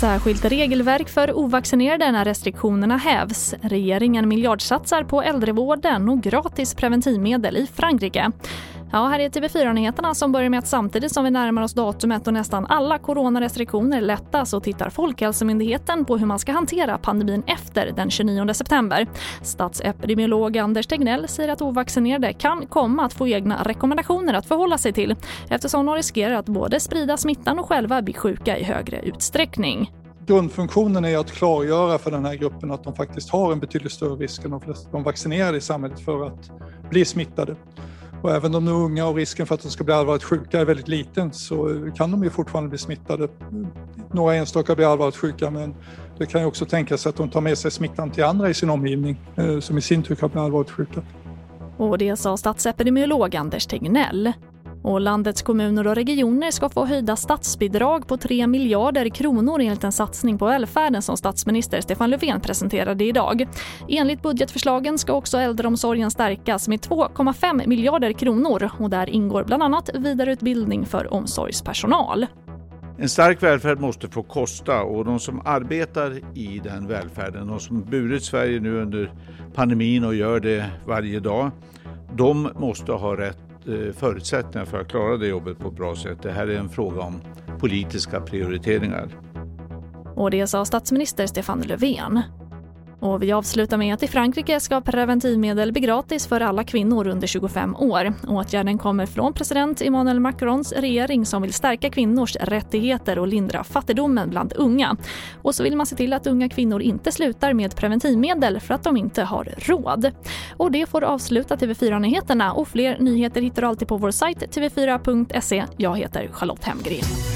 Särskilt regelverk för ovaccinerade när restriktionerna hävs. Regeringen miljardsatsar på äldrevården och gratis preventivmedel i Frankrike. Ja, här är TV4-nyheterna som börjar med att samtidigt som vi närmar oss datumet och nästan alla coronarestriktioner lättas så tittar Folkhälsomyndigheten på hur man ska hantera pandemin efter den 29 september. Statsepidemiolog Anders Tegnell säger att ovaccinerade kan komma att få egna rekommendationer att förhålla sig till eftersom de riskerar att både sprida smittan och själva bli sjuka i högre utsträckning. Grundfunktionen är att klargöra för den här gruppen att de faktiskt har en betydligt större risk än de, flesta, de vaccinerade i samhället för att bli smittade. Och även om de är unga och risken för att de ska bli allvarligt sjuka är väldigt liten så kan de ju fortfarande bli smittade. Några enstaka blir allvarligt sjuka men det kan ju också tänkas att de tar med sig smittan till andra i sin omgivning eh, som i sin tur kan bli allvarligt sjuka. Och det sa statsepidemiolog Anders Tegnell. Och landets kommuner och regioner ska få höjda statsbidrag på 3 miljarder kronor enligt en satsning på välfärden som statsminister Stefan Löfven presenterade idag. Enligt budgetförslagen ska också äldreomsorgen stärkas med 2,5 miljarder kronor och där ingår bland annat vidareutbildning för omsorgspersonal. En stark välfärd måste få kosta och de som arbetar i den välfärden, de som burit Sverige nu under pandemin och gör det varje dag, de måste ha rätt Eh, förutsättningar för att klara det jobbet på ett bra sätt. Det här är en fråga om politiska prioriteringar. Och det sa statsminister Stefan Löfven. Och vi avslutar med att i Frankrike ska preventivmedel bli gratis för alla kvinnor under 25 år. Åtgärden kommer från president Emmanuel Macrons regering som vill stärka kvinnors rättigheter och lindra fattigdomen bland unga. Och så vill man se till att unga kvinnor inte slutar med preventivmedel för att de inte har råd. Och det får avsluta TV4-nyheterna och fler nyheter hittar du alltid på vår sajt tv4.se. Jag heter Charlotte Hemgren.